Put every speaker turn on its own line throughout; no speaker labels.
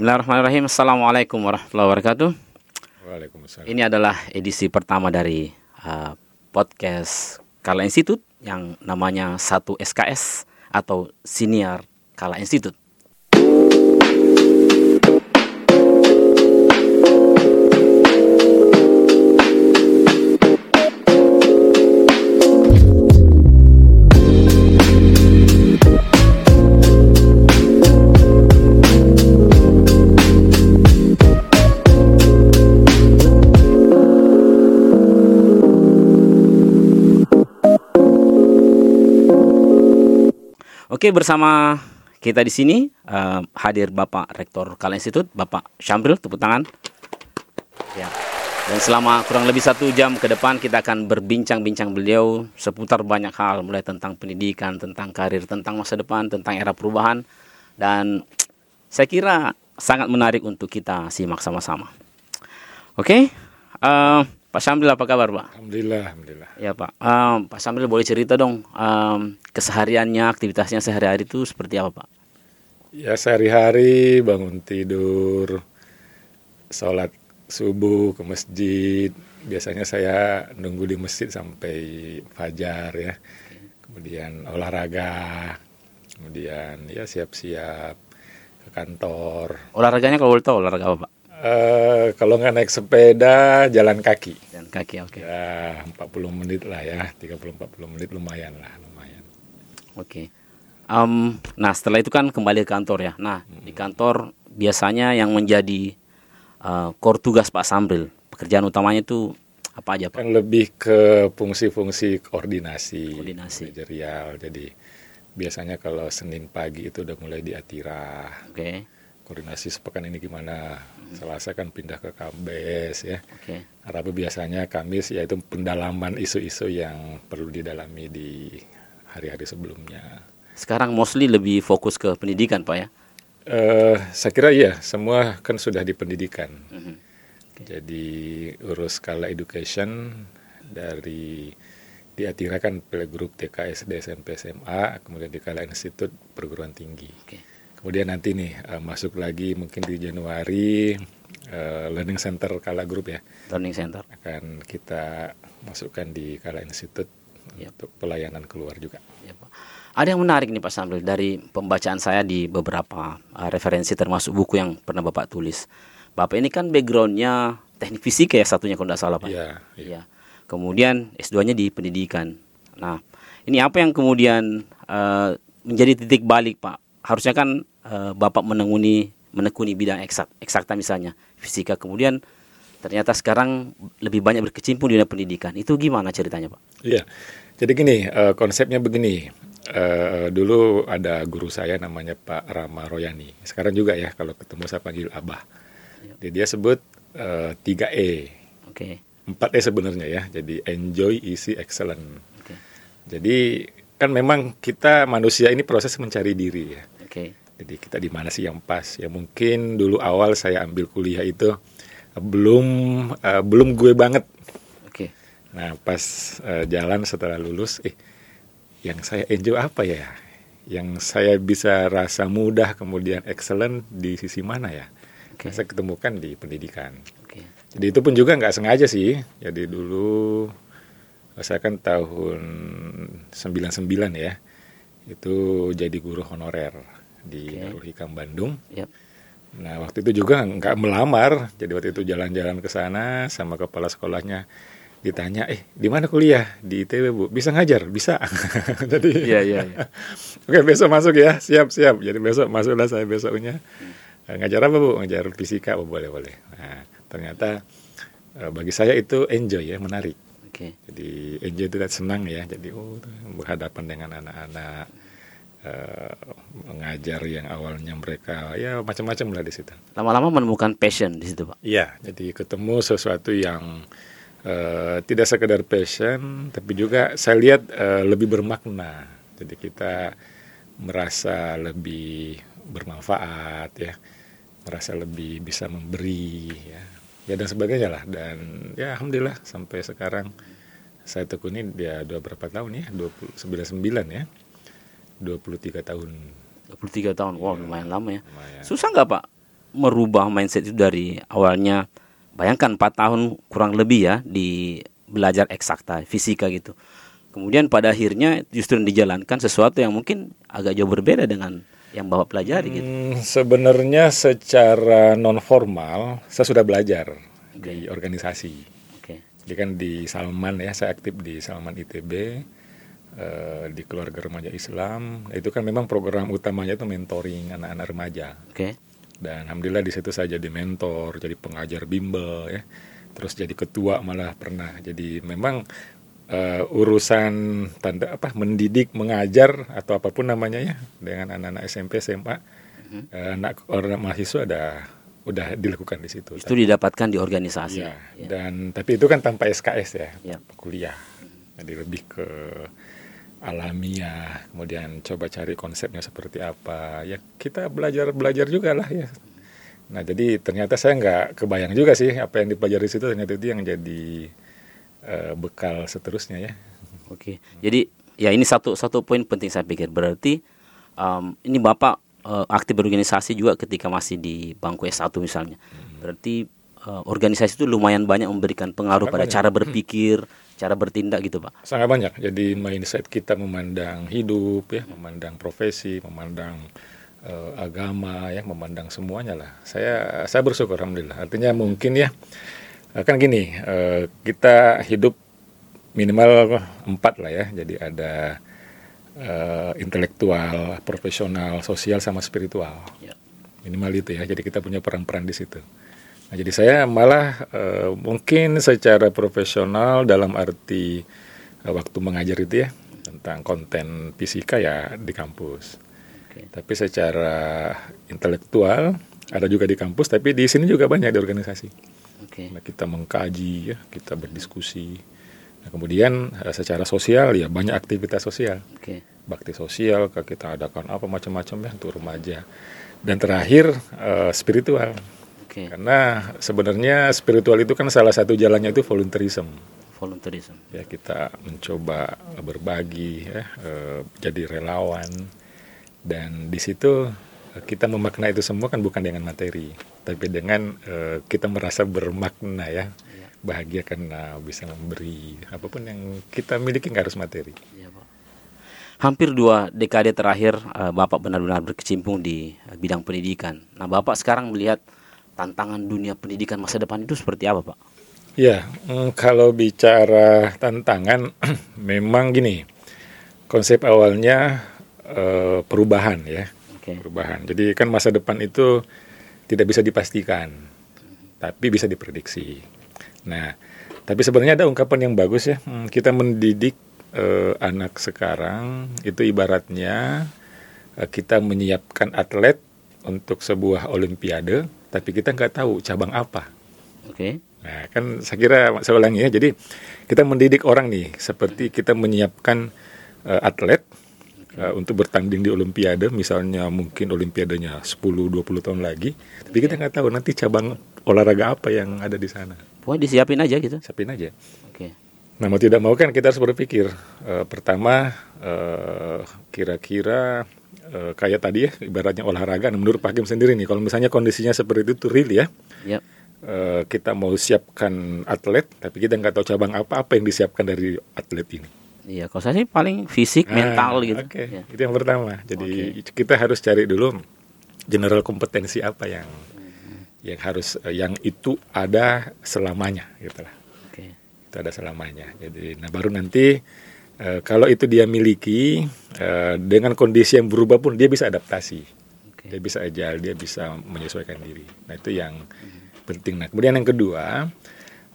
Bismillahirrahmanirrahim. Assalamualaikum warahmatullahi wabarakatuh.
Waalaikumsalam.
Ini adalah edisi pertama dari uh, podcast Kala Institute yang namanya satu SKS atau Senior Kala Institute. Oke, bersama kita di sini uh, hadir Bapak Rektor Kala Institute, Bapak Syamril, tepuk tangan. Ya. Dan selama kurang lebih satu jam ke depan kita akan berbincang-bincang beliau seputar banyak hal, mulai tentang pendidikan, tentang karir, tentang masa depan, tentang era perubahan, dan saya kira sangat menarik untuk kita simak sama-sama. Oke, uh, Pak Syamril apa kabar Pak?
Alhamdulillah, alhamdulillah.
Ya Pak, um, Pak Sambil boleh cerita dong um, kesehariannya, aktivitasnya sehari-hari itu seperti apa Pak?
Ya sehari-hari bangun tidur, sholat subuh ke masjid. Biasanya saya nunggu di masjid sampai fajar ya. Kemudian olahraga, kemudian ya siap-siap ke kantor.
Olahraganya kalau boleh tahu olahraga apa Pak?
Eh kalau nggak naik sepeda, jalan kaki.
Dan kaki oke.
Ya 40 menit lah ya, 30-40 menit lumayan lah, lumayan.
Oke. Um, nah setelah itu kan kembali ke kantor ya. Nah di kantor biasanya yang menjadi uh, core tugas Pak Sambril, pekerjaan utamanya itu apa aja Pak?
Kan lebih ke fungsi-fungsi koordinasi,
Koordinasi.
manajerial. Jadi biasanya kalau Senin pagi itu udah mulai di Atira,
Oke,
koordinasi sepekan ini gimana. Selasa kan pindah ke Kambes ya.
oke,
Rabu biasanya Kamis yaitu pendalaman isu-isu yang perlu didalami di hari-hari sebelumnya.
Sekarang mostly lebih fokus ke pendidikan Pak ya.
Eh, saya kira iya, semua kan sudah di pendidikan.
Mhm.
Jadi urus skala education dari di Atira kan playgroup TK, SD, SMP, SMA, kemudian di Kala Institut perguruan tinggi.
Oke.
Kemudian nanti nih eh, masuk lagi mungkin di Januari eh, Learning Center Kala Group ya
Learning Center.
akan kita masukkan di Kala Institut
Ya.
untuk pelayanan keluar juga.
Ya, Pak. Ada yang menarik nih Pak Sambil dari pembacaan saya di beberapa uh, referensi termasuk buku yang pernah Bapak tulis. Bapak ini kan backgroundnya teknik fisika ya satunya kalau tidak salah Pak.
Iya, iya.
Iya. Kemudian S2-nya di pendidikan. Nah, ini apa yang kemudian uh, menjadi titik balik Pak? Harusnya kan uh, Bapak menekuni menekuni bidang eksak, eksakta misalnya fisika. Kemudian ternyata sekarang lebih banyak berkecimpung di dunia pendidikan. Itu gimana ceritanya Pak?
Iya, jadi gini eh, konsepnya begini. Eh, dulu ada guru saya namanya Pak Rama Royani. Sekarang juga ya kalau ketemu saya panggil Abah. Jadi dia sebut eh, 3E,
Oke.
4E sebenarnya ya. Jadi enjoy, easy, excellent.
Oke.
Jadi kan memang kita manusia ini proses mencari diri ya.
Oke.
Jadi kita di mana sih yang pas? Ya mungkin dulu awal saya ambil kuliah itu belum eh, belum gue banget
Oke.
Nah, pas eh, jalan setelah lulus, eh, yang saya enjoy apa ya? Yang saya bisa rasa mudah kemudian excellent di sisi mana ya?
Oke.
Saya ketemukan di pendidikan.
Oke.
Jadi itu pun juga nggak sengaja sih. Jadi dulu eh, saya kan tahun 99 ya, itu jadi guru honorer di
Oke.
Darul Hikam Bandung.
Yap.
Nah waktu itu juga nggak melamar, jadi waktu itu jalan-jalan ke sana sama kepala sekolahnya ditanya, eh di mana kuliah di ITB bu? Bisa ngajar? Bisa. jadi
Iya, iya, iya.
oke besok masuk ya, siap siap. Jadi besok masuklah saya besoknya. Eh, Ngajar apa bu? Ngajar fisika, oh, boleh boleh. Nah ternyata eh, bagi saya itu enjoy ya, menarik.
Oke.
Jadi enjoy itu senang ya. Jadi oh berhadapan dengan anak-anak eh, mengajar yang awalnya mereka ya macam-macam lah di situ.
Lama-lama menemukan passion di situ, Pak.
Iya, jadi ketemu sesuatu yang eh, tidak sekedar passion, tapi juga saya lihat eh, lebih bermakna. Jadi kita merasa lebih bermanfaat ya, merasa lebih bisa memberi ya, ya dan sebagainya lah. Dan ya alhamdulillah sampai sekarang saya tekuni dia dua berapa tahun ya, 29 ya, 23 tahun.
23 tahun. Wow, lumayan lama ya.
Lumayan.
Susah nggak, Pak? merubah mindset itu dari awalnya bayangkan 4 tahun kurang lebih ya di belajar eksakta fisika gitu kemudian pada akhirnya justru dijalankan sesuatu yang mungkin agak jauh berbeda dengan yang bapak pelajari gitu
Hmm, sebenarnya secara non formal saya sudah belajar di organisasi.
oke
Jadi kan di Salman ya, saya aktif di Salman ITB eh, di keluarga remaja Islam. Itu kan memang program utamanya itu mentoring anak-anak remaja.
oke
Dan alhamdulillah di situ saya jadi mentor, jadi pengajar bimbel ya. Terus jadi ketua malah pernah. Jadi memang eh, urusan tanda apa mendidik, mengajar atau apa pun namanya ya dengan anak-anak SMP, SMA, eh, anak orang mahasiswa ada udah dilakukan di situ.
itu didapatkan di organisasi
Iya, dan tapi itu kan tanpa SKS ya,
Ya.
kuliah. Jadi lebih ke alamiah, kemudian coba cari konsepnya seperti apa. Ya kita belajar belajar juga lah ya. Nah jadi ternyata saya nggak kebayang juga sih apa yang dipelajari di situ ternyata itu yang jadi eh, bekal seterusnya ya.
Oke, jadi ya ini satu satu poin penting saya pikir berarti um, ini bapak uh, aktif berorganisasi juga ketika masih di bangku S1 misalnya. Berarti uh, organisasi itu lumayan banyak memberikan pengaruh pada cara berpikir, cara bertindak gitu pak.
Sangat banyak. Jadi mindset kita memandang hidup ya, memandang profesi, memandang eh, agama ya, memandang semuanya lah. Saya saya bersyukur alhamdulillah. Artinya mungkin ya eh, kan gini, eh, kita hidup minimal empat lah ya. Jadi ada eh, intelektual, profesional, sosial sama spiritual.
Ya.
Minimal itu ya. Jadi kita punya peran-peran di situ. Nah, jadi saya malah eh, mungkin secara profesional dalam arti eh, waktu mengajar itu ya tentang konten fisika ya di kampus.
Oke.
Tapi secara intelektual ada juga di kampus, tapi di sini juga banyak di organisasi.
Oke.
Nah, kita mengkaji ya, kita berdiskusi. Nah, kemudian eh, secara sosial ya banyak aktivitas sosial
Oke.
bakti sosial kita adakan apa macam-macam ya untuk remaja dan terakhir eh, spiritual
Oke.
karena sebenarnya spiritual itu kan salah satu jalannya itu volunteerism
Volunteerism.
ya kita mencoba berbagi ya eh, jadi relawan dan di situ eh, kita memaknai itu semua kan bukan dengan materi tapi dengan eh, kita merasa bermakna ya
Iya.
bahagia karena bisa memberi apa pun yang kita miliki nggak harus materi
Iya, Pak. Hampir dua dekade terakhir Bapak benar-benar berkecimpung di bidang pendidikan. Nah, Bapak sekarang melihat tantangan dunia pendidikan masa depan itu seperti apa, Pak?
Ya, mm, kalau bicara tantangan, memang gini, konsep awalnya eh, perubahan ya,
Oke.
perubahan. Jadi kan masa depan itu tidak bisa dipastikan, tapi bisa diprediksi. Nah, tapi sebenarnya ada ungkapan yang bagus ya, mm, kita mendidik eh, anak sekarang itu ibaratnya eh, kita menyiapkan atlet untuk sebuah olimpiade, tapi kita nggak tahu cabang apa.
Oke.
Nah, kan saya kira saya ulangi ya. Jadi kita mendidik orang nih seperti kita menyiapkan eh, atlet eh, untuk bertanding di olimpiade, misalnya mungkin olimpiadenya 10 20 tahun lagi, tapi kita nggak tahu nanti cabang olahraga apa yang ada di sana.
Pokoknya disiapin aja gitu.
Siapin aja.
Oke.
Nah, mau tidak mau kan kita harus berpikir eh, pertama kira-kira eh, kayak tadi ya ibaratnya olahraga. Nah, menurut Pak Hakim sendiri nih, kalau misalnya kondisinya seperti itu tuh real ya,
Ya.
eh, kita mau siapkan atlet, tapi kita nggak tahu cabang apa apa yang disiapkan dari atlet ini.
Iya, kalau saya sih paling fisik, mental
Ah,
gitu.
Oke,
Ya.
itu yang pertama. Jadi kita harus cari dulu general kompetensi apa yang yang harus eh, yang itu ada selamanya, gitu lah.
Oke.
Itu ada selamanya. Jadi, nah baru nanti eh, kalau itu dia miliki eh, dengan kondisi yang berubah pun dia bisa adaptasi.
Oke.
Dia bisa agile, dia bisa menyesuaikan diri. Nah itu yang penting. Nah kemudian yang kedua,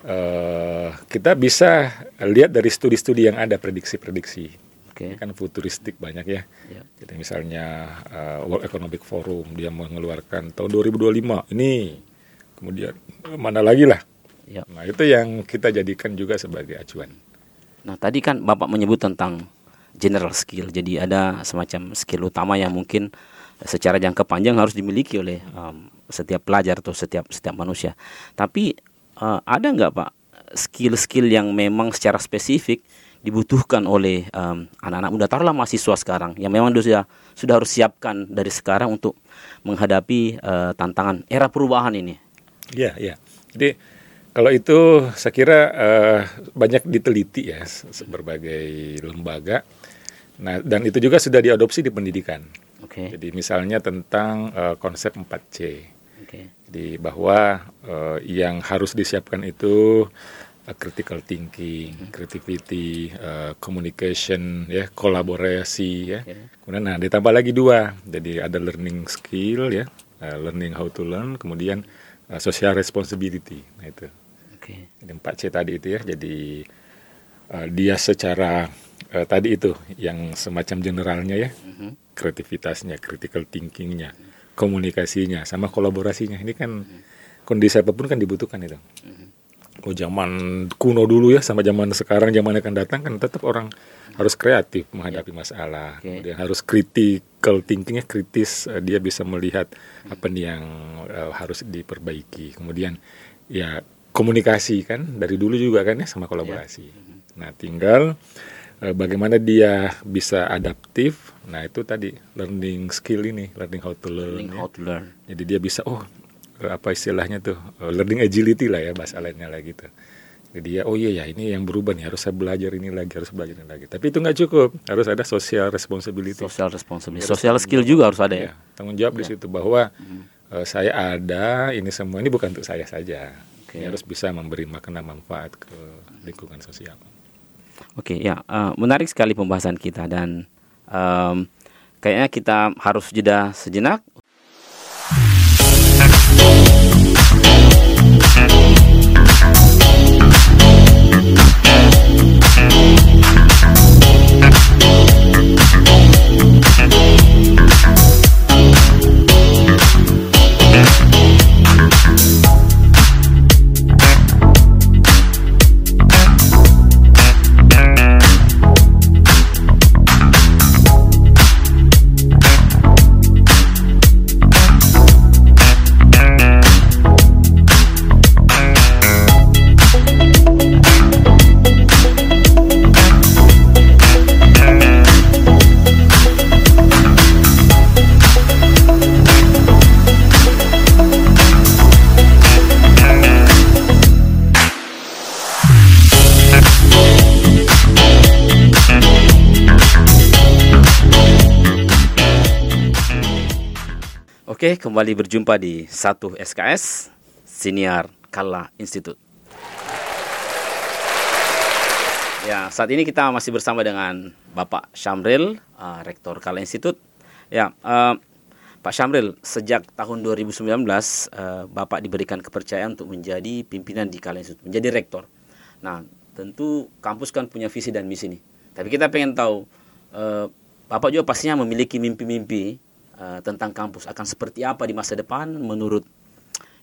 eh, kita bisa lihat dari studi-studi yang ada prediksi-prediksi.
Oke.
Ini kan futuristik banyak ya.
Ya.
Jadi misalnya eh, World Economic Forum dia mengeluarkan tahun 2025 ini, kemudian mana lagi lah.
Ya.
Nah itu yang kita jadikan juga sebagai acuan.
Nah, tadi kan Bapak menyebut tentang general skill. Jadi ada semacam skill utama yang mungkin secara jangka panjang harus dimiliki oleh um, setiap pelajar atau setiap setiap manusia. Tapi uh, ada nggak Pak skill-skill yang memang secara spesifik dibutuhkan oleh um, anak-anak muda taruhlah mahasiswa sekarang yang memang sudah sudah harus siapkan dari sekarang untuk menghadapi uh, tantangan era perubahan ini.
Iya, iya. Jadi kalau itu saya kira uh, banyak diteliti ya berbagai lembaga. Nah, dan itu juga sudah diadopsi di pendidikan. Okay. Jadi misalnya tentang uh, konsep 4C. Okay. Jadi bahwa uh, yang harus disiapkan itu uh, critical thinking, hmm. creativity, uh, communication, ya, kolaborasi, ya. Okay. Kemudian, nah ditambah lagi dua, jadi ada learning skill, ya, uh, learning how to learn, kemudian uh, social responsibility, nah itu. Okay. Jadi empat C tadi itu ya, jadi uh, dia secara uh, tadi itu yang semacam generalnya ya, hmm. kreativitasnya, critical thinkingnya, komunikasinya, sama kolaborasinya. Ini kan hmm. kondisi apa pun kan dibutuhkan itu. Hmm oh zaman kuno dulu ya sama zaman sekarang zaman akan datang kan tetap orang harus kreatif menghadapi yeah. masalah okay. kemudian harus critical thinkingnya kritis uh, dia bisa melihat hmm. apa nih yang uh, harus diperbaiki kemudian ya komunikasi kan dari dulu juga kan ya sama kolaborasi yeah. Hmm. nah tinggal uh, bagaimana dia bisa adaptif nah itu tadi learning skill ini learning how to learn, learning ya. how to learn. jadi dia bisa oh apa istilahnya tuh eh, learning agility lah ya bahasa lainnya lagi tuh jadi ya oh iya ya ini yang berubah nih harus saya belajar ini lagi harus belajar ini lagi tapi itu nggak cukup harus ada social responsibility
social responsibility social skill juga harus ada ya, ya
tanggung jawab ya. di situ bahwa hmm. saya ada ini semua ini bukan untuk saya saja. Ini harus bisa memberi makna manfaat ke lingkungan sosial.
Oke okay, ya uh, menarik sekali pembahasan kita dan um, kayaknya kita harus jeda sejenak Oke, kembali berjumpa di satu SKS Siniar Kala Institute. Ya, saat ini kita masih bersama dengan Bapak Syamril, uh, Rektor Kala Institute. Ya, uh, Pak Syamril, sejak tahun 2019 uh, Bapak diberikan kepercayaan untuk menjadi pimpinan di Kala Institute, menjadi rektor. Nah, tentu kampus kan punya visi dan misi nih. Tapi kita pengen tahu, uh, Bapak juga pastinya memiliki mimpi-mimpi uh, tentang kampus akan seperti apa di masa depan menurut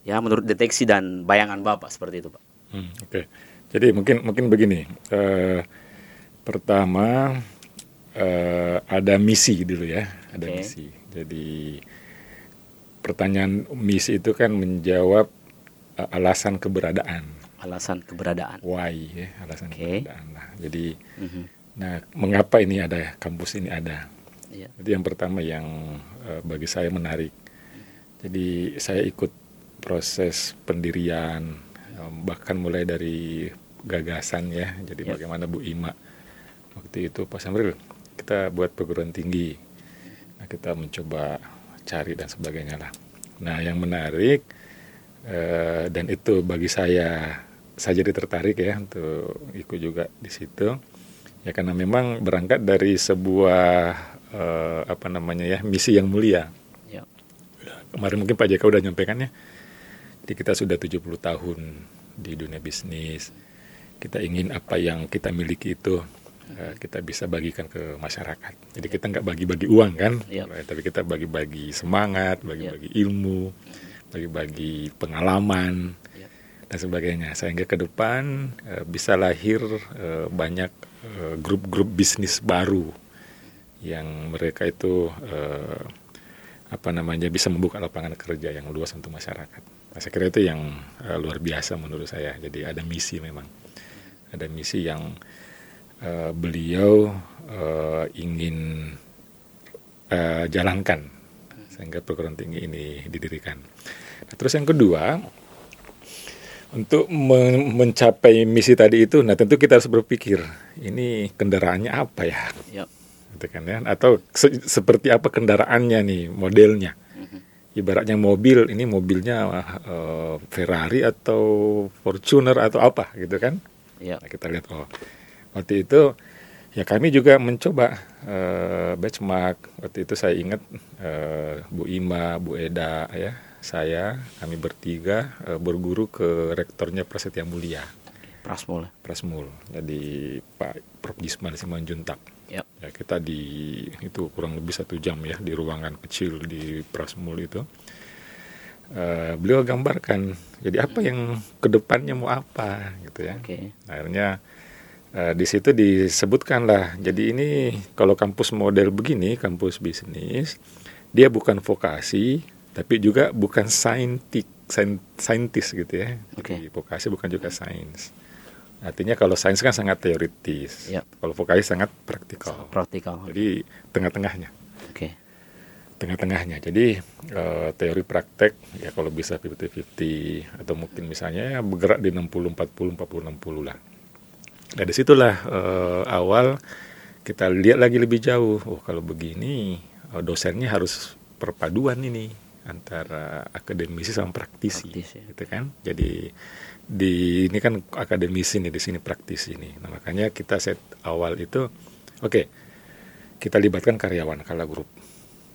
ya menurut deteksi dan bayangan bapak seperti itu pak.
Hmm, Oke, okay. jadi mungkin mungkin begini. Uh, pertama uh, ada misi dulu ya, ada okay. misi. Jadi pertanyaan misi itu kan menjawab uh, alasan keberadaan.
Alasan keberadaan.
Why ya, alasan okay. keberadaan. Nah, jadi mm -hmm. nah mengapa ini ada kampus ini ada? Yeah. Itu yang pertama yang uh, bagi saya menarik. Jadi saya ikut proses pendirian um, bahkan mulai dari gagasan ya. Jadi yeah. bagaimana Bu Ima waktu itu Pak Samril kita buat perguruan tinggi. Nah, kita mencoba cari dan sebagainya lah. Nah, yang menarik uh, dan itu bagi saya saya jadi tertarik ya untuk ikut juga di situ. Ya karena memang berangkat dari sebuah uh, apa namanya ya misi yang mulia. Ya. Kemarin mungkin Pak JK udah nyampaikan ya. Jadi kita sudah 70 tahun di dunia bisnis. Kita ingin apa yang kita miliki itu uh, kita bisa bagikan ke masyarakat. Jadi kita nggak bagi-bagi uang kan, ya. tapi kita bagi-bagi semangat, bagi-bagi ya. ilmu, bagi-bagi pengalaman ya. dan sebagainya. Sehingga ke depan bisa lahir banyak grup-grup bisnis baru yang mereka itu uh, apa namanya bisa membuka lapangan kerja yang luas untuk masyarakat. Saya kira itu yang uh, luar biasa menurut saya. Jadi ada misi memang, ada misi yang uh, beliau uh, ingin uh, jalankan sehingga perguruan tinggi ini didirikan. Nah, terus yang kedua untuk men mencapai misi tadi itu, nah tentu kita harus berpikir ini kendaraannya apa ya, yep. Gitu kan ya, atau se seperti apa kendaraannya nih modelnya. Ibaratnya mobil, ini mobilnya uh, Ferrari atau Fortuner atau apa gitu kan? Yep. Nah, kita lihat oh waktu itu ya kami juga mencoba uh, benchmark waktu itu saya ingat uh, Bu Ima, Bu Eda ya saya kami bertiga uh, berguru ke rektornya Prasetya Mulia.
Prasmul.
Prasmul. Jadi Pak Prof Gisman Simanjuntak. Yep. Ya kita di itu kurang lebih satu jam ya di ruangan kecil di Prasmul itu. Uh, beliau gambarkan jadi apa yang ke depannya mau apa gitu ya. Okay. Akhirnya Uh, di situ disebutkan lah. Jadi ini kalau kampus model begini, kampus bisnis, dia bukan vokasi, tapi juga bukan saintik, saintis gitu ya. Okay. Jadi vokasi bukan juga sains. Artinya kalau sains kan sangat teoritis, yep. kalau vokasi sangat praktikal.
Praktikal.
Jadi tengah-tengahnya. Oke. Okay. Tengah-tengahnya. Jadi uh, teori praktek ya kalau bisa 50-50 atau mungkin misalnya bergerak di 60 40 40 60 lah Nah di situlah uh, awal kita lihat lagi lebih jauh. Oh kalau begini uh, dosennya harus perpaduan ini antara akademisi sama praktisi, praktisi. gitu kan. Jadi di ini kan akademisi nih di sini praktisi nih. Nah makanya kita set awal itu, oke okay, kita libatkan karyawan kala grup.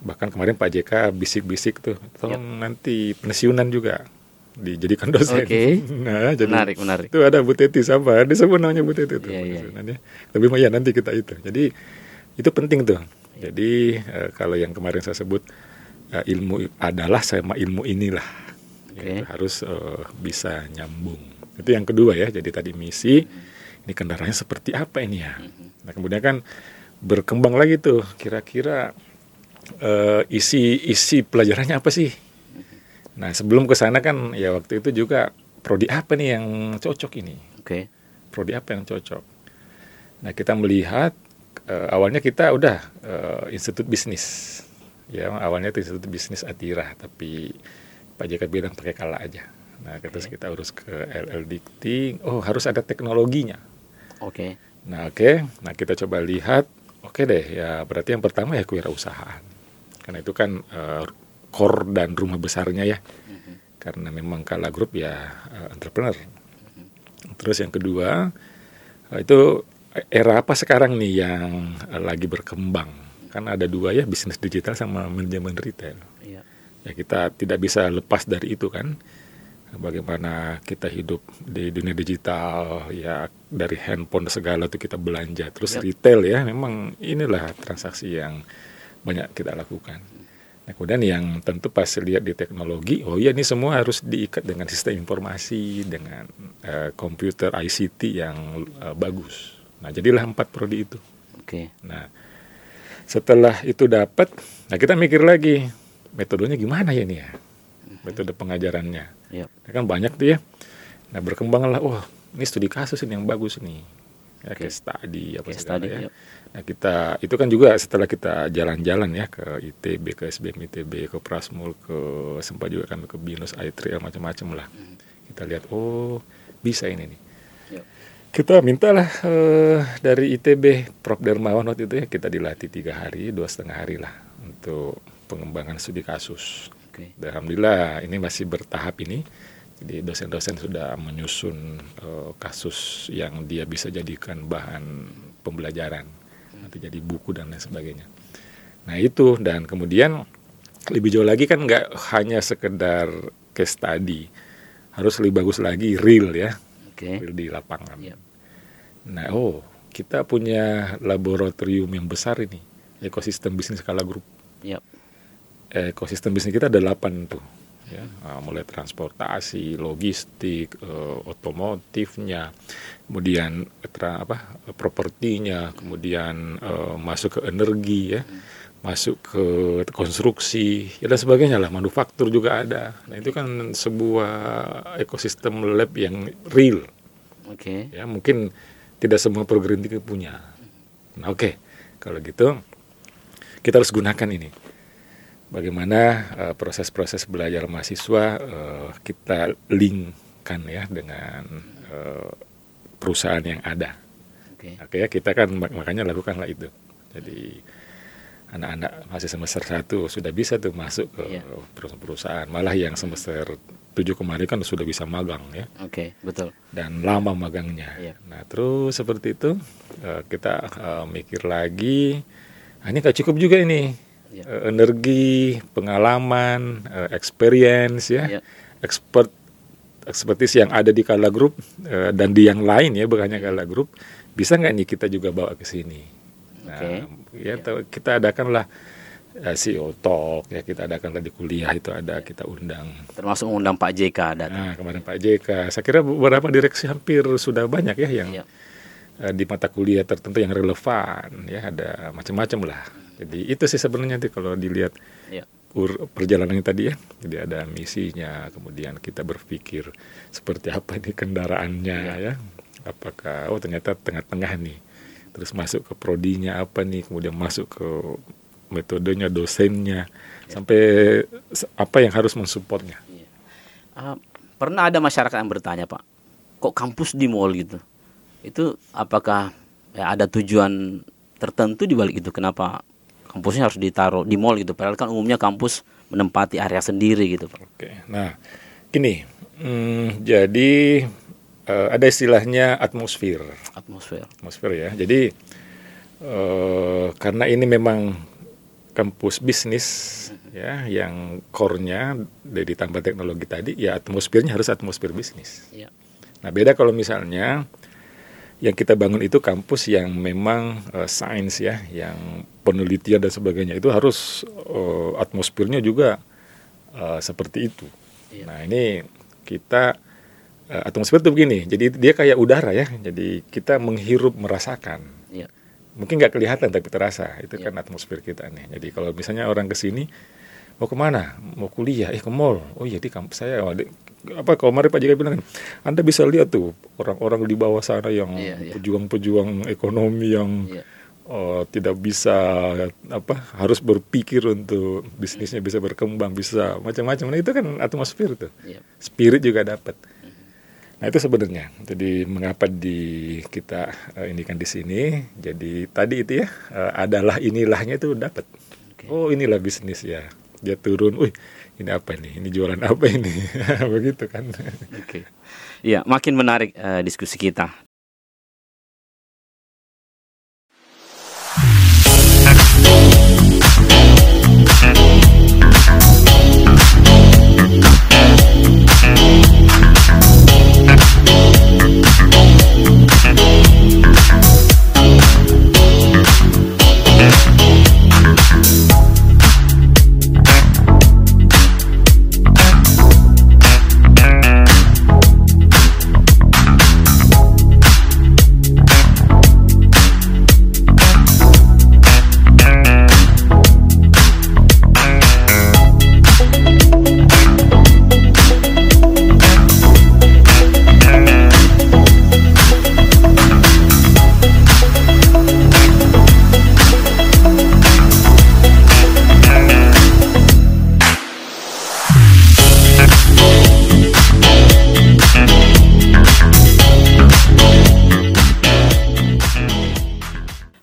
Bahkan kemarin Pak JK bisik-bisik tuh, tolong yep. nanti pensiunan juga dijadikan dosen.
Okay.
Nah, jadi
menarik, menarik.
Itu ada Bu Teti sama, disebut namanya Bu Teti itu. Yeah, yeah. Tapi ya nanti kita itu. Jadi itu penting tuh. Jadi uh, kalau yang kemarin saya sebut uh, ilmu adalah sama ilmu inilah. Okay. Ya, harus uh, bisa nyambung. Itu yang kedua ya. Jadi tadi misi ini kendaraannya seperti apa ini ya. Nah, kemudian kan berkembang lagi tuh kira-kira uh, isi isi pelajarannya apa sih? Nah sebelum ke sana kan ya waktu itu juga prodi apa nih yang cocok ini? Oke. Okay. Prodi apa yang cocok? Nah kita melihat uh, awalnya kita udah uh, institut bisnis, ya awalnya itu institut bisnis Atira, tapi Pak JK bilang pakai kala aja. Nah okay. terus kita urus ke LL Dikti, oh harus ada teknologinya.
Oke. Okay.
Nah oke, okay. nah kita coba lihat, oke okay deh ya berarti yang pertama ya kewirausahaan, karena itu kan uh, core dan rumah besarnya ya mm-hmm. karena memang kala grup ya uh, entrepreneur mm-hmm. terus yang kedua uh, itu era apa sekarang nih yang uh, lagi berkembang kan ada dua ya bisnis digital sama manajemen retail yeah. ya kita tidak bisa lepas dari itu kan bagaimana kita hidup di dunia digital ya dari handphone segala tuh kita belanja terus yep. retail ya memang inilah transaksi yang banyak kita lakukan Nah, kemudian yang tentu pas lihat di teknologi, oh iya ini semua harus diikat dengan sistem informasi, dengan uh, komputer ICT yang uh, bagus. Nah, jadilah empat prodi itu.
Oke. Okay.
Nah, setelah itu dapat, nah kita mikir lagi metodenya gimana ya ini ya, metode pengajarannya. Yep. Nah, kan banyak tuh ya. Nah, berkembanglah, oh ini studi kasus ini yang bagus nih ya okay. case study apa case segala study, ya. Yep. Nah kita itu kan juga setelah kita jalan-jalan ya ke ITB, ke SBM ITB, ke Prasmul, ke sempat juga kami ke Binus, I3 macam-macam lah. Hmm. Kita lihat oh bisa ini nih. Kita mintalah uh, dari ITB Prof Dermawan waktu itu ya kita dilatih tiga hari, dua setengah hari lah untuk pengembangan studi kasus. Okay. Alhamdulillah ini masih bertahap ini jadi dosen-dosen sudah menyusun uh, kasus yang dia bisa jadikan bahan pembelajaran, nanti jadi buku dan lain sebagainya. Nah itu dan kemudian lebih jauh lagi kan nggak hanya sekedar case study, harus lebih bagus lagi real ya, okay. real di lapangan. Yep. Nah oh kita punya laboratorium yang besar ini, ekosistem bisnis skala grup. Yep. Ekosistem bisnis kita ada delapan tuh ya uh, mulai transportasi, logistik, uh, otomotifnya, kemudian tra, apa propertinya, kemudian uh, masuk ke energi ya, masuk ke konstruksi ya dan sebagainya lah, manufaktur juga ada. Nah itu kan sebuah ekosistem lab yang real.
Oke. Okay.
Ya mungkin tidak semua perguruan tinggi punya. Nah, oke, okay. kalau gitu kita harus gunakan ini. Bagaimana uh, proses-proses belajar mahasiswa uh, kita linkkan ya dengan uh, perusahaan yang ada. Oke, okay. okay, ya kita kan makanya lakukanlah itu. Jadi anak-anak masih semester satu sudah bisa tuh masuk ke yeah. perusahaan malah yang semester tujuh kemarin kan sudah bisa magang ya
oke okay, betul
dan lama magangnya yeah. nah terus seperti itu uh, kita uh, mikir lagi nah, ini gak cukup juga ini yeah. uh, energi pengalaman uh, experience ya yeah. expert expertise yang ada di Kala Group dan di yang lain ya bukannya Kala Group bisa nggak nih kita juga bawa ke sini Nah, okay. Ya yeah. kita adakanlah uh, CEO Talk ya kita adakanlah di kuliah itu ada kita undang.
Termasuk undang Pak JK ada.
Nah kemarin Pak JK, saya kira beberapa direksi hampir sudah banyak ya yang uh, di mata kuliah tertentu yang relevan ya ada macam-macam lah. Jadi itu sih sebenarnya nanti kalau dilihat yeah. perjalanannya tadi ya. Jadi ada misinya, kemudian kita berpikir seperti apa ini kendaraannya yeah. ya. Apakah oh ternyata tengah-tengah nih terus masuk ke prodinya apa nih kemudian masuk ke metodenya dosennya ya. sampai apa yang harus mensupportnya ya.
uh, pernah ada masyarakat yang bertanya pak kok kampus di mall gitu? Itu apakah ya, ada tujuan tertentu di balik itu? Kenapa kampusnya harus ditaruh di mall gitu? Padahal kan umumnya kampus menempati area sendiri gitu pak.
Oke. Nah gini hmm, jadi uh, ada istilahnya atmosfer.
Atmosfer.
Atmosfer ya. Jadi uh, karena ini memang kampus bisnis ya yang core-nya dari tambah teknologi tadi ya atmosfernya harus atmosfer bisnis. Ya. Nah, beda kalau misalnya yang kita bangun itu kampus yang memang uh, sains ya, yang penelitian dan sebagainya itu harus uh, atmosfernya juga uh, seperti itu. Ya. Nah, ini kita uh, atmosfer itu begini, jadi dia kayak udara ya, jadi kita menghirup merasakan. Ya. Mungkin nggak kelihatan tapi terasa, itu ya. kan atmosfer kita nih. Jadi kalau misalnya orang ke sini mau ke mana? Mau kuliah? Eh ke mall? Oh iya di kampus saya. Oh, di, apa kemarin Pak Jika bilang kan, Anda bisa lihat tuh orang-orang di bawah sana yang pejuang-pejuang ya, ya. ekonomi yang ya. oh, tidak bisa apa harus berpikir untuk bisnisnya bisa berkembang bisa macam-macam nah itu kan atmosfer tuh spirit juga dapat Nah itu sebenarnya. Jadi mengapa di kita uh, ini kan di sini. Jadi tadi itu ya uh, adalah inilahnya itu dapat. Okay. Oh inilah bisnis ya. Dia turun. Wih ini apa ini? Ini jualan apa ini? Begitu kan.
Oke. Okay. Iya makin menarik uh, diskusi kita.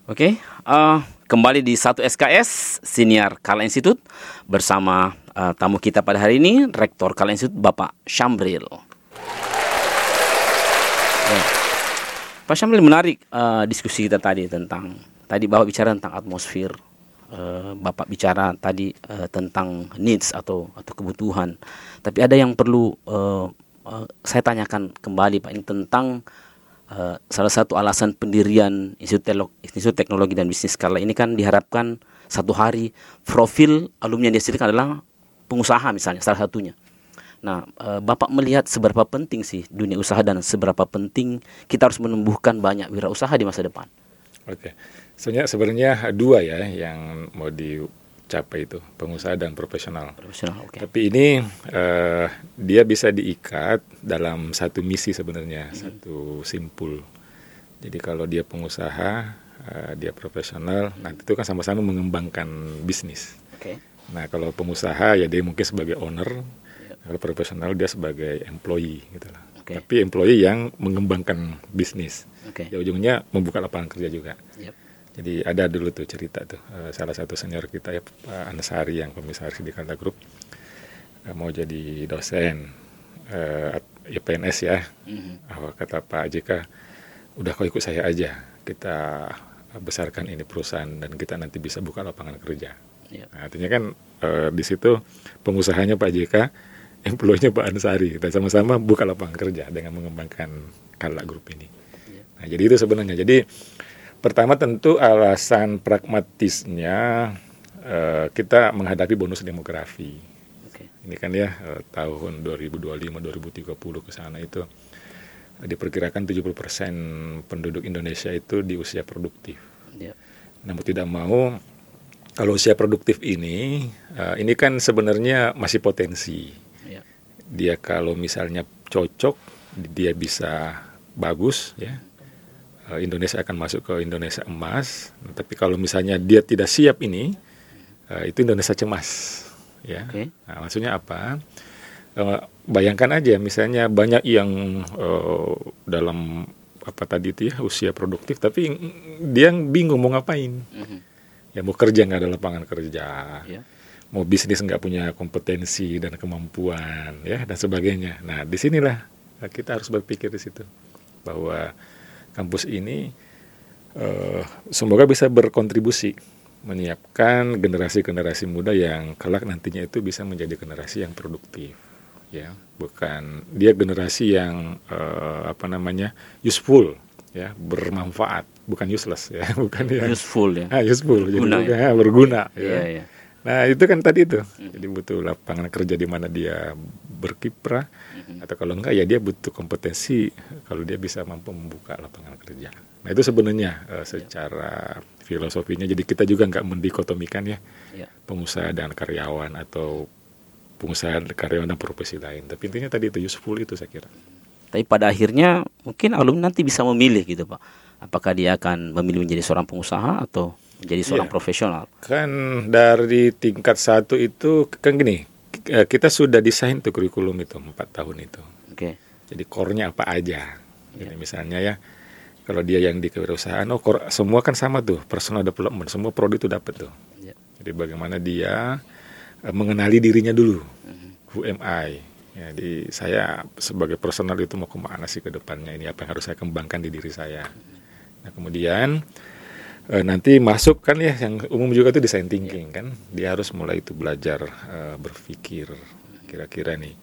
Oke, okay, uh, kembali di satu SKS Senior Kala Institute bersama uh, tamu kita pada hari ini Rektor Kala Institute Bapak Syambril. Ya. Pak Syambril menarik uh, diskusi kita tadi tentang tadi Bapak bicara tentang atmosfer, uh, Bapak bicara tadi uh, tentang needs atau atau kebutuhan. Tapi ada yang perlu uh, uh, saya tanyakan kembali Pak ini tentang Uh, salah satu alasan pendirian Institut, Teknologi dan Bisnis Skala ini kan diharapkan satu hari profil alumni yang dihasilkan adalah pengusaha misalnya salah satunya. Nah, uh, Bapak melihat seberapa penting sih dunia usaha dan seberapa penting kita harus menumbuhkan banyak wirausaha di masa depan.
Oke, sebenarnya sebenarnya dua ya yang mau di capai itu pengusaha dan profesional. Profesional, Okay. Tapi ini uh, dia bisa diikat dalam satu misi sebenarnya, hmm. satu simpul. Jadi kalau dia pengusaha, uh, dia profesional, nanti itu kan sama-sama mengembangkan bisnis.
Oke.
Nah kalau pengusaha ya dia mungkin sebagai owner,
Ya.
kalau profesional dia sebagai employee gitu lah.
Oke.
Tapi employee yang mengembangkan bisnis.
Oke.
Ya ujungnya membuka lapangan kerja juga.
Yep.
Jadi ada dulu tuh cerita tuh eh, salah satu senior kita ya Pak Anasari yang komisaris di Kanta Group eh, mau jadi dosen eh, ya PNS ya.
Mhm.
Ah, kata Pak JK, udah kau ikut saya aja. Kita besarkan ini perusahaan dan kita nanti bisa buka lapangan kerja.
Yep.
Nah, artinya kan eh, di situ pengusahanya Pak JK, employee-nya Pak Ansari dan sama-sama buka lapangan kerja dengan mengembangkan Kala Group ini.
Iya.
Nah, jadi itu sebenarnya. Jadi pertama tentu alasan pragmatisnya eh, kita menghadapi bonus demografi.
Oke.
Ini kan ya eh, tahun 2025 2030 ke sana itu eh, diperkirakan 70% penduduk Indonesia itu di usia produktif.
Yep.
Namun tidak mau kalau usia produktif ini eh, ini kan sebenarnya masih potensi.
Yep.
Dia kalau misalnya cocok dia bisa bagus ya. Eh, Indonesia akan masuk ke Indonesia emas. Tapi kalau misalnya dia tidak siap ini eh, itu Indonesia cemas ya.
Oke.
Nah, maksudnya apa? Eh, bayangkan aja misalnya banyak yang dalam apa tadi itu ya usia produktif tapi dia bingung mau ngapain
Mhm.
ya mau kerja nggak ada lapangan kerja
Ya.
mau bisnis nggak punya kompetensi dan kemampuan ya dan sebagainya nah di sinilah kita harus berpikir di situ bahwa kampus ini eh, semoga bisa berkontribusi menyiapkan generasi-generasi muda yang kelak nantinya itu bisa menjadi generasi yang produktif ya. Bukan dia generasi yang eh, apa namanya useful ya bermanfaat. Bukan useless ya. Bukan yang
Useful ya.
ah, useful. Jadi
Berguna
bukan- ah, berguna ya.
Iya, iya.
Nah itu kan tadi itu, jadi butuh lapangan kerja di mana dia berkiprah, atau kalau enggak ya dia butuh kompetensi kalau dia bisa mampu membuka lapangan kerja. Nah itu sebenarnya eh, secara filosofinya, jadi kita juga nggak mendikotomikan ya
Ya.
pengusaha dan karyawan atau pengusaha karyawan dan profesi lain. Tapi intinya tadi itu useful itu saya kira.
Tapi pada akhirnya mungkin alumni nanti bisa memilih gitu Pak. Apakah dia akan memilih menjadi seorang pengusaha atau menjadi seorang
Iya.
profesional?
Kan dari tingkat satu itu kan gini, kita sudah desain tuh kurikulum itu empat tahun itu.
Oke.
Jadi core-nya apa aja. Jadi misalnya ya, kalau dia yang di kewirausahaan, oh core, semua kan sama tuh, personal development, semua prodi itu dapat tuh.
Ya.
Jadi bagaimana dia eh, mengenali dirinya dulu, who am I? Ya, Jadi saya sebagai personal itu mau ke mana sih ke depannya ini apa yang harus saya kembangkan di diri saya. Nah kemudian eh, nanti masuk kan ya yang umum juga itu design thinking kan, dia harus mulai itu belajar eh, berpikir kira-kira nih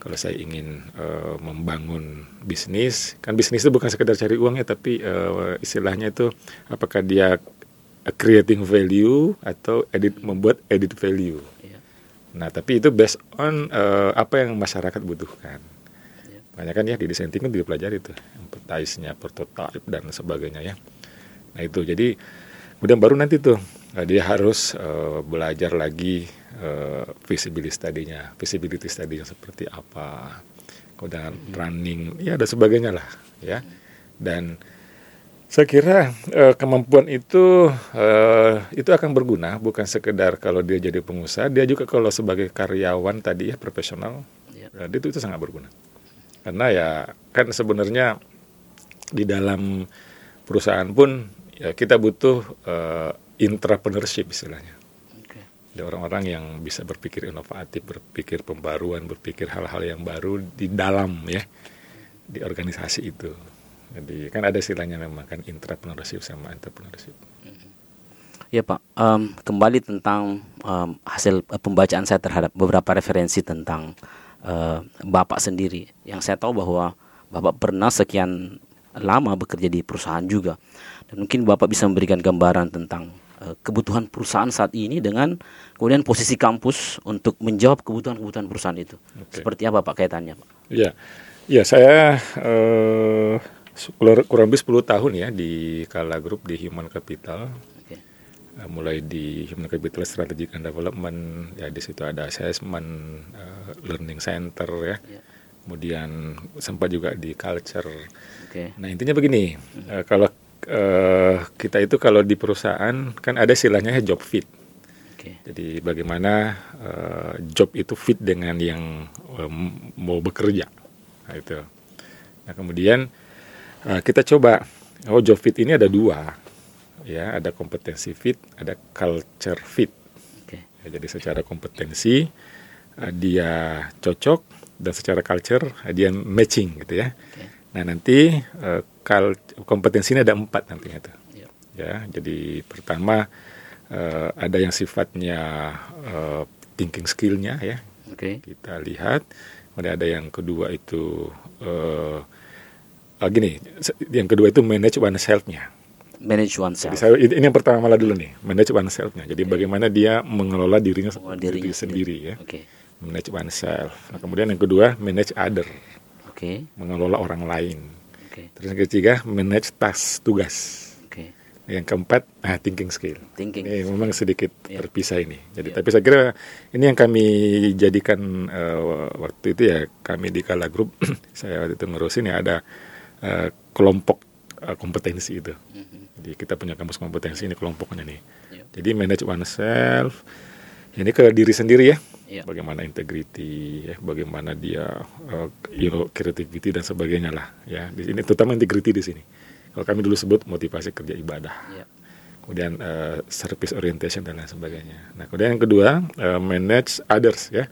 kalau saya ingin eh, membangun bisnis kan bisnis itu bukan sekedar cari uang ya tapi eh, istilahnya itu apakah dia creating value atau edit membuat edit value.
Iya.
Nah, tapi itu based on eh, apa yang masyarakat butuhkan.
Iya.
Banyak kan ya di desain thinking dipelajari itu, empathize-nya, prototype dan sebagainya ya. Nah, itu jadi kemudian baru nanti tuh eh, dia harus eh, belajar lagi eh, feasibility study-nya, feasibility study-nya seperti apa. Kemudian running, ya ada sebagainya lah ya. Dan saya kira eh, kemampuan itu eh, itu akan berguna bukan sekedar kalau dia jadi pengusaha, dia juga kalau sebagai karyawan tadi ya profesional,
Ya.
eh, itu itu sangat berguna. Karena ya kan sebenarnya di dalam perusahaan pun ya kita butuh eh, intrapreneurship istilahnya. Ada orang-orang yang bisa berpikir inovatif, berpikir pembaruan, berpikir hal-hal yang baru di dalam ya di organisasi itu. Jadi kan ada istilahnya memang kan intrapreneurship sama entrepreneurship.
Ya Pak, Em, kembali tentang em, hasil eh, pembacaan saya terhadap beberapa referensi tentang eh, Bapak sendiri. Yang saya tahu bahwa Bapak pernah sekian lama bekerja di perusahaan juga. Dan mungkin Bapak bisa memberikan gambaran tentang eh, kebutuhan perusahaan saat ini dengan kemudian posisi kampus untuk menjawab kebutuhan-kebutuhan perusahaan itu.
Oke.
Seperti apa Pak kaitannya Pak?
Iya, ya saya eh, kurang lebih 10 tahun ya di Kala Group di Human Capital.
Oke.
Eh, mulai di Human Capital Strategic and Development, ya di situ ada assessment, eh, learning center ya.
Ya.
kemudian sempat juga di culture.
Oke.
Nah intinya begini, eh, kalau eh, kita itu kalau di perusahaan kan ada istilahnya job fit.
Oke.
Jadi bagaimana eh, job itu fit dengan yang eh, mau bekerja. Nah, itu. Nah kemudian eh, kita coba, oh job fit ini ada dua, ya ada kompetensi fit, ada culture fit.
Oke.
Ya, jadi secara kompetensi eh, dia cocok dan secara culture eh, dia matching gitu ya.
Oke.
Nah nanti eh, kal kompetensi ini ada empat nantinya tuh.
Ya.
Ya, jadi pertama eh, ada yang sifatnya eh, thinking skillnya ya
Oke.
kita lihat. Kemudian ada yang kedua itu eh ah, gini, yang kedua itu manage oneself-nya.
Manage
Jadi
oneself.
saya ini yang pertama malah dulu nih, manage oneself-nya. Jadi bagaimana dia mengelola dirinya,
Mengelola
diri
dirinya
sendiri ya.
Oke.
Manage oneself. Nah, kemudian yang kedua manage other,
Oke.
mengelola orang lain.
Oke.
Terus yang ketiga manage task tugas.
Oke.
Yang keempat ah, thinking skill.
Thinking.
Ini memang sedikit
Ya.
terpisah ini. Jadi
Ya.
tapi saya kira ini yang kami jadikan eh, waktu itu ya kami di Kala Group saya waktu itu ngurusin ya ada eh, kelompok eh, kompetensi itu.
Mhm.
Jadi kita punya kampus kompetensi ini kelompoknya nih.
Ya.
Jadi manage oneself. Ini ke diri sendiri ya.
Ya.
Bagaimana integrity ya, bagaimana dia eh, you know, creativity dan sebagainya lah ya. Di sini terutama integrity di sini. Kalau kami dulu sebut motivasi kerja ibadah
Ya.
kemudian eh, service orientation dan lain sebagainya. Nah, kemudian yang kedua eh, manage others ya,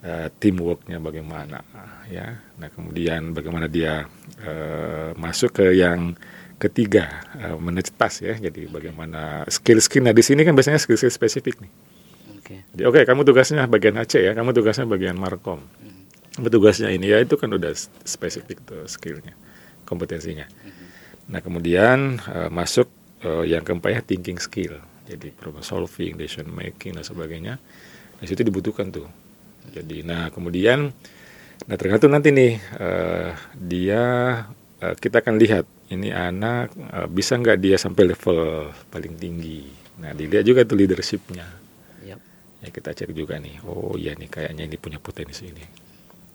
Eh, teamworknya bagaimana ya. Nah, kemudian bagaimana dia eh, masuk ke yang ketiga eh, manage task ya. Jadi bagaimana skill-skill. Nah, di sini kan biasanya skill-skill spesifik nih.
Oke.
Jadi oke, kamu tugasnya bagian AC ya, kamu tugasnya bagian markom. Kamu tugasnya ini ya itu kan udah spesifik tuh skillnya, kompetensinya. Nah kemudian eh, masuk eh, yang keempat ya thinking skill, jadi problem solving, decision making dan sebagainya. Di situ dibutuhkan tuh. Jadi nah kemudian, nah tergantung nanti nih eh, dia eh, kita akan lihat ini anak eh, bisa nggak dia sampai level paling tinggi. Nah dilihat juga tuh leadershipnya
Ya.
ya kita cek juga nih oh iya nih kayaknya ini punya potensi ini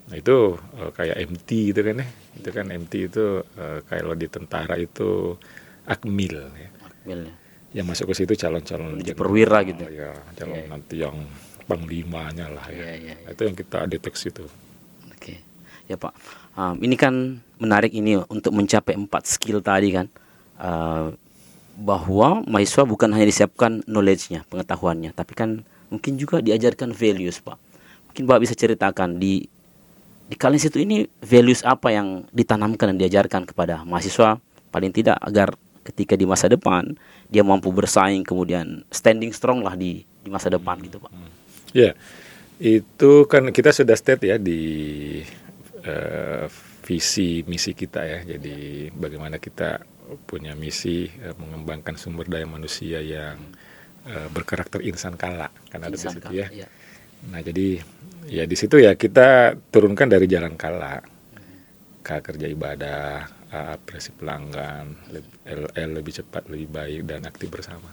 nah itu eh, kayak MT itu kan ya itu kan MT itu eh, kalau di tentara itu akmil ya
Akmil ya.
yang masuk ke situ calon-calon jenderal,
perwira gitu.
ya calon
Iya.
nanti yang panglimanya lah ya
iya, iya.
Nah, itu yang kita deteksi itu
Oke, ya Pak. Um, ini kan menarik ini untuk mencapai empat skill tadi kan, Uh, bahwa mahasiswa bukan hanya disiapkan knowledge-nya, pengetahuannya, tapi kan mungkin juga diajarkan values, Pak. Mungkin Pak bisa ceritakan di di kalian situ ini values apa yang ditanamkan dan diajarkan kepada mahasiswa paling tidak agar ketika di masa depan dia mampu bersaing kemudian standing strong lah di di masa depan gitu Pak.
Ya, itu kan kita sudah state ya di eh, visi misi kita ya. Jadi bagaimana kita punya misi eh, mengembangkan sumber daya manusia yang eh, berkarakter insan kala kan ada di
Insan
situ
kala,
ya.
ya.
Nah jadi ya di situ ya kita turunkan dari jalan kala K kerja ibadah, A apresiasi pelanggan, leb- L, L lebih cepat, lebih baik dan aktif bersama.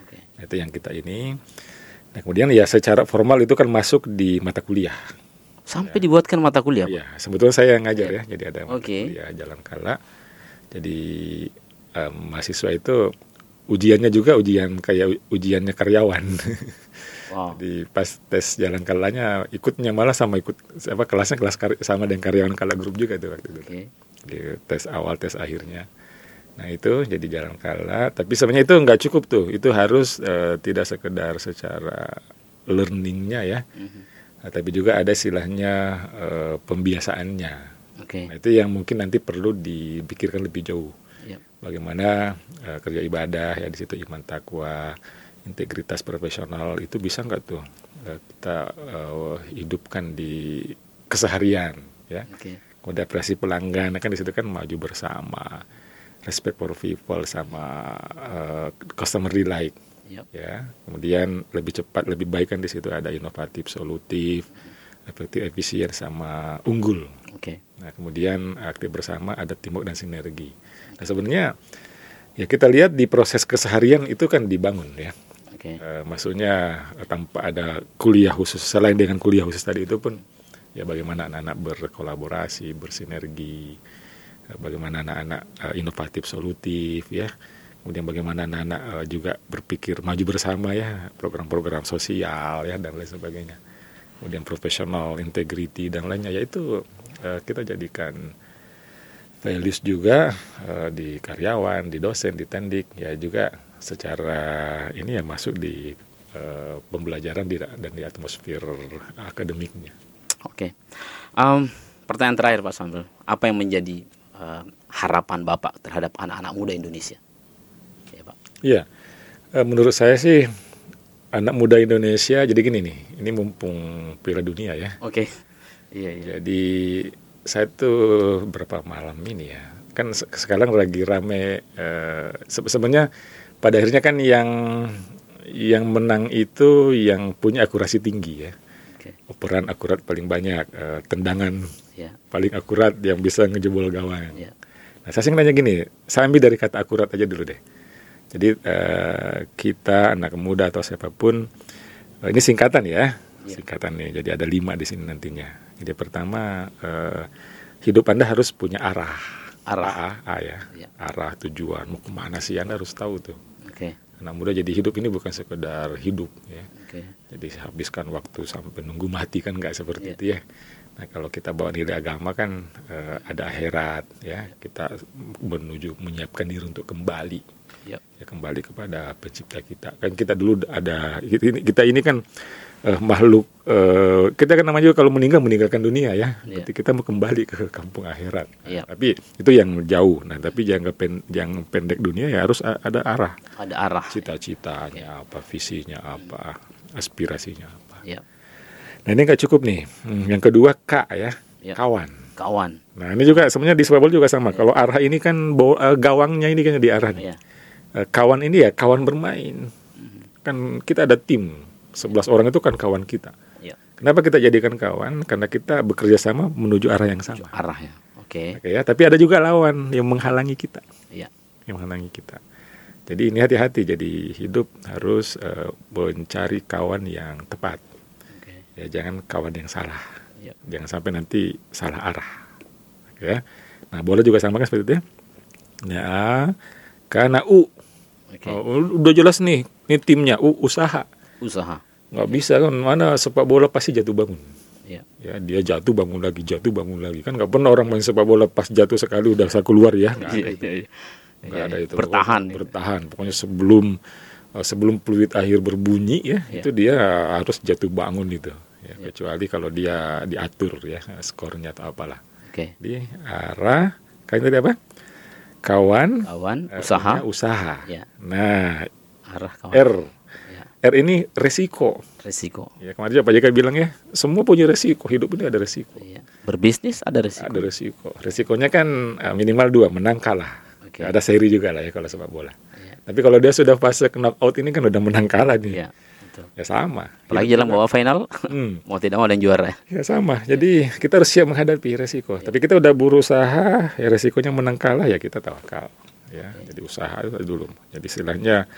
Oke.
Nah, itu yang kita ini. Nah, kemudian ya secara formal itu kan masuk di mata kuliah.
Sampai dibuatkan mata kuliah, Pak.
Ya, sebetulnya saya yang ngajar ya. Jadi ada mata
Oke.
kuliah jalan kala. Jadi em, mahasiswa itu ujiannya juga ujian kayak ujiannya karyawan.
Wow.
Di pas tes jalan kalanya ikutnya malah sama ikut apa kelasnya kelas kar- sama dengan karyawan kala grup juga tuh waktu itu.
Oke.
Di tes awal tes akhirnya. Nah itu jadi jalan kala. Tapi sebenarnya itu nggak cukup tuh. Itu harus eh, tidak sekedar secara learningnya ya.
Mhm.
Nah, tapi juga ada istilahnya eh, pembiasaannya.
Oke.
Nah, itu yang mungkin nanti perlu dipikirkan lebih jauh. Bagaimana eh, kerja ibadah ya di situ iman takwa, integritas profesional itu bisa nggak tuh eh, kita eh, hidupkan di keseharian ya. Kemudian apresiasi pelanggan kan di situ kan maju bersama, respect for people sama eh, customer delight
Yap.
ya. Kemudian lebih cepat, lebih baik kan di situ ada inovatif, solutif, efektif, efisien sama unggul.
Oke.
Nah, kemudian aktif bersama ada teamwork dan sinergi. Nah, sebenarnya ya kita lihat di proses keseharian itu kan dibangun ya.
Oke.
Eh, maksudnya eh, tanpa ada kuliah khusus selain dengan kuliah khusus tadi itu pun ya bagaimana anak-anak berkolaborasi, bersinergi, eh, bagaimana anak-anak uh, inovatif, solutif, ya. Kemudian bagaimana anak-anak uh, juga berpikir maju bersama ya, program-program sosial ya dan lain sebagainya. Kemudian profesional, integrity dan lainnya yaitu uh, kita jadikan values juga uh, di karyawan, di dosen, di tendik ya juga secara ini ya masuk di uh, pembelajaran di, dan di atmosfer akademiknya.
Oke, um, pertanyaan terakhir Pak Sambil, apa yang menjadi uh, harapan Bapak terhadap anak-anak muda Indonesia?
Ya Pak. Iya, uh, menurut saya sih anak muda Indonesia jadi gini nih, ini mumpung Piala Dunia ya.
Oke. Iya,
iya. Jadi saya tuh berapa malam ini ya kan sekarang lagi rame uh, sebenarnya pada akhirnya kan yang yang menang itu yang punya akurasi tinggi ya okay. operan akurat paling banyak uh, tendangan yeah. paling akurat yang bisa ngejebol gawang yeah. nah saya sih nanya gini saya ambil dari kata akurat aja dulu deh jadi uh, kita anak muda atau siapa pun uh, ini singkatan ya yeah. singkatan nih jadi ada lima di sini nantinya jadi pertama uh, hidup Anda harus punya arah.
Arah.
A, A ya. ya. Arah tujuan mau ke mana sih Anda harus tahu tuh.
Oke. Okay.
Anak muda jadi hidup ini bukan sekedar hidup ya.
Okay.
Jadi habiskan waktu sampai nunggu mati kan nggak seperti yeah. itu ya. Nah kalau kita bawa nilai agama kan uh, ada akhirat ya. Kita menuju menyiapkan diri untuk kembali.
Yeah.
Ya kembali kepada pencipta kita. Kan kita dulu ada kita ini kan uh, makhluk uh, kita kan namanya juga kalau meninggal meninggalkan dunia ya. Yeah. kita mau kembali ke kampung akhirat.
Yeah.
Tapi itu yang jauh. Nah, tapi jangan pen, yang pendek dunia ya harus ada arah.
Ada arah.
Cita-citanya yeah. apa, visinya apa, aspirasinya apa.
Yeah.
Nah, ini nggak cukup nih. Hmm, yang kedua K ya, yeah. kawan.
Kawan.
Nah, ini juga sebenarnya di sepak bola juga sama. Yeah. Kalau arah ini kan uh, gawangnya ini kan di arah nih. Yeah. Uh, kawan ini ya kawan bermain. Mm. Kan kita ada tim 11 orang itu kan kawan kita.
Ya.
Kenapa kita jadikan kawan? Karena kita bekerja sama menuju arah yang sama.
Arah ya. Oke.
Okay. ya, tapi ada juga lawan yang menghalangi kita.
Iya.
Yang menghalangi kita. Jadi ini hati-hati. Jadi hidup harus uh, mencari kawan yang tepat.
Okay.
Ya jangan kawan yang salah.
Ya.
Jangan sampai nanti salah arah. Ya. Nah bola juga sama kan seperti itu ya. Ya karena U. Okay. Oh, udah jelas nih, ini timnya U usaha
usaha.
Nggak bisa kan mana sepak bola pasti jatuh bangun.
Ya.
ya dia jatuh bangun lagi jatuh bangun lagi. Kan nggak pernah orang main sepak bola pas jatuh sekali udah saya keluar ya. Nggak ada iya, itu.
iya, iya.
nggak ada itu.
Bertahan
pokoknya, bertahan. Pokoknya sebelum uh, sebelum peluit akhir berbunyi ya, ya itu dia harus jatuh bangun itu ya, ya. kecuali kalau dia diatur ya skornya atau apalah.
Okay.
di arah kayak tadi apa? Kawan
kawan usaha.
usaha.
Ya.
nah
arah kawan.
R R ini resiko.
Resiko.
Ya kemarin Pak JK bilang ya, semua punya resiko. Hidup ini ada resiko.
Iya. Berbisnis ada resiko.
Ada resiko. Resikonya kan uh, minimal dua, menang kalah. Okay. Ada seri juga lah ya kalau sepak bola. Iya. Tapi kalau dia sudah fase knock out ini kan udah menang kalah nih.
Iya. Betul.
Ya sama.
Apalagi dalam bawa final, hmm. mau tidak mau ada yang juara.
Ya sama. Jadi kita harus siap menghadapi resiko. Ya. Tapi kita udah berusaha, ya resikonya menang kalah ya kita tawakal. Ya, okay. jadi usaha itu dulu. Jadi istilahnya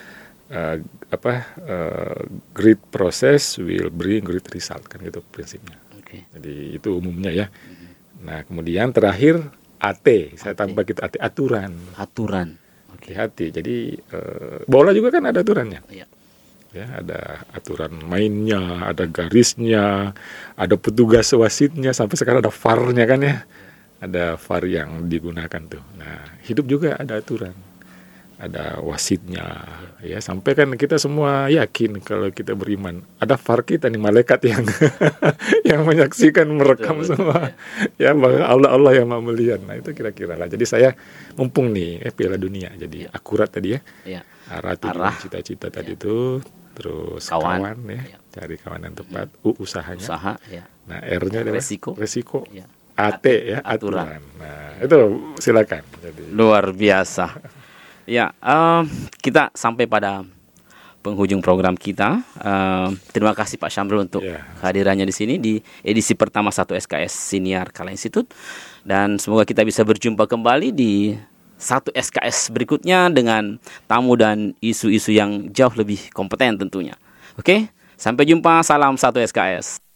uh, apa uh, great process will bring great result kan gitu prinsipnya.
Okay.
Jadi itu umumnya ya. Mm-hmm. Nah kemudian terakhir AT, saya tambah kita AT aturan.
Aturan.
Okay. Hati. Jadi uh, bola juga kan ada aturannya.
Yeah.
Ya, ada aturan mainnya, ada garisnya, ada petugas wasitnya, sampai sekarang ada VAR-nya kan ya. Ada VAR yang digunakan tuh. Nah, hidup juga ada aturan ada wasitnya ya sampai kan kita semua yakin kalau kita beriman ada far kita nih malaikat yang yang menyaksikan merekam betul, semua ya, ya bahwa Allah Allah yang mau melihat nah itu kira-kira lah jadi saya mumpung nih eh Piala Dunia jadi ya. akurat tadi ya,
ya.
arah tujuan cita-cita ya. tadi itu terus kawan, kawan ya, ya cari kawan yang tepat ya. U usahanya
usaha ya.
nah R-nya adalah
resiko
resiko
ya.
AT ya aturan. aturan. Nah, itu silakan.
Jadi luar biasa. Ya, uh, kita sampai pada penghujung program kita. Uh, terima kasih Pak Syamrul untuk yeah. kehadirannya di sini di edisi pertama satu SKS Siniar Kala Institut dan semoga kita bisa berjumpa kembali di satu SKS berikutnya dengan tamu dan isu-isu yang jauh lebih kompeten tentunya. Oke, sampai jumpa. Salam satu SKS.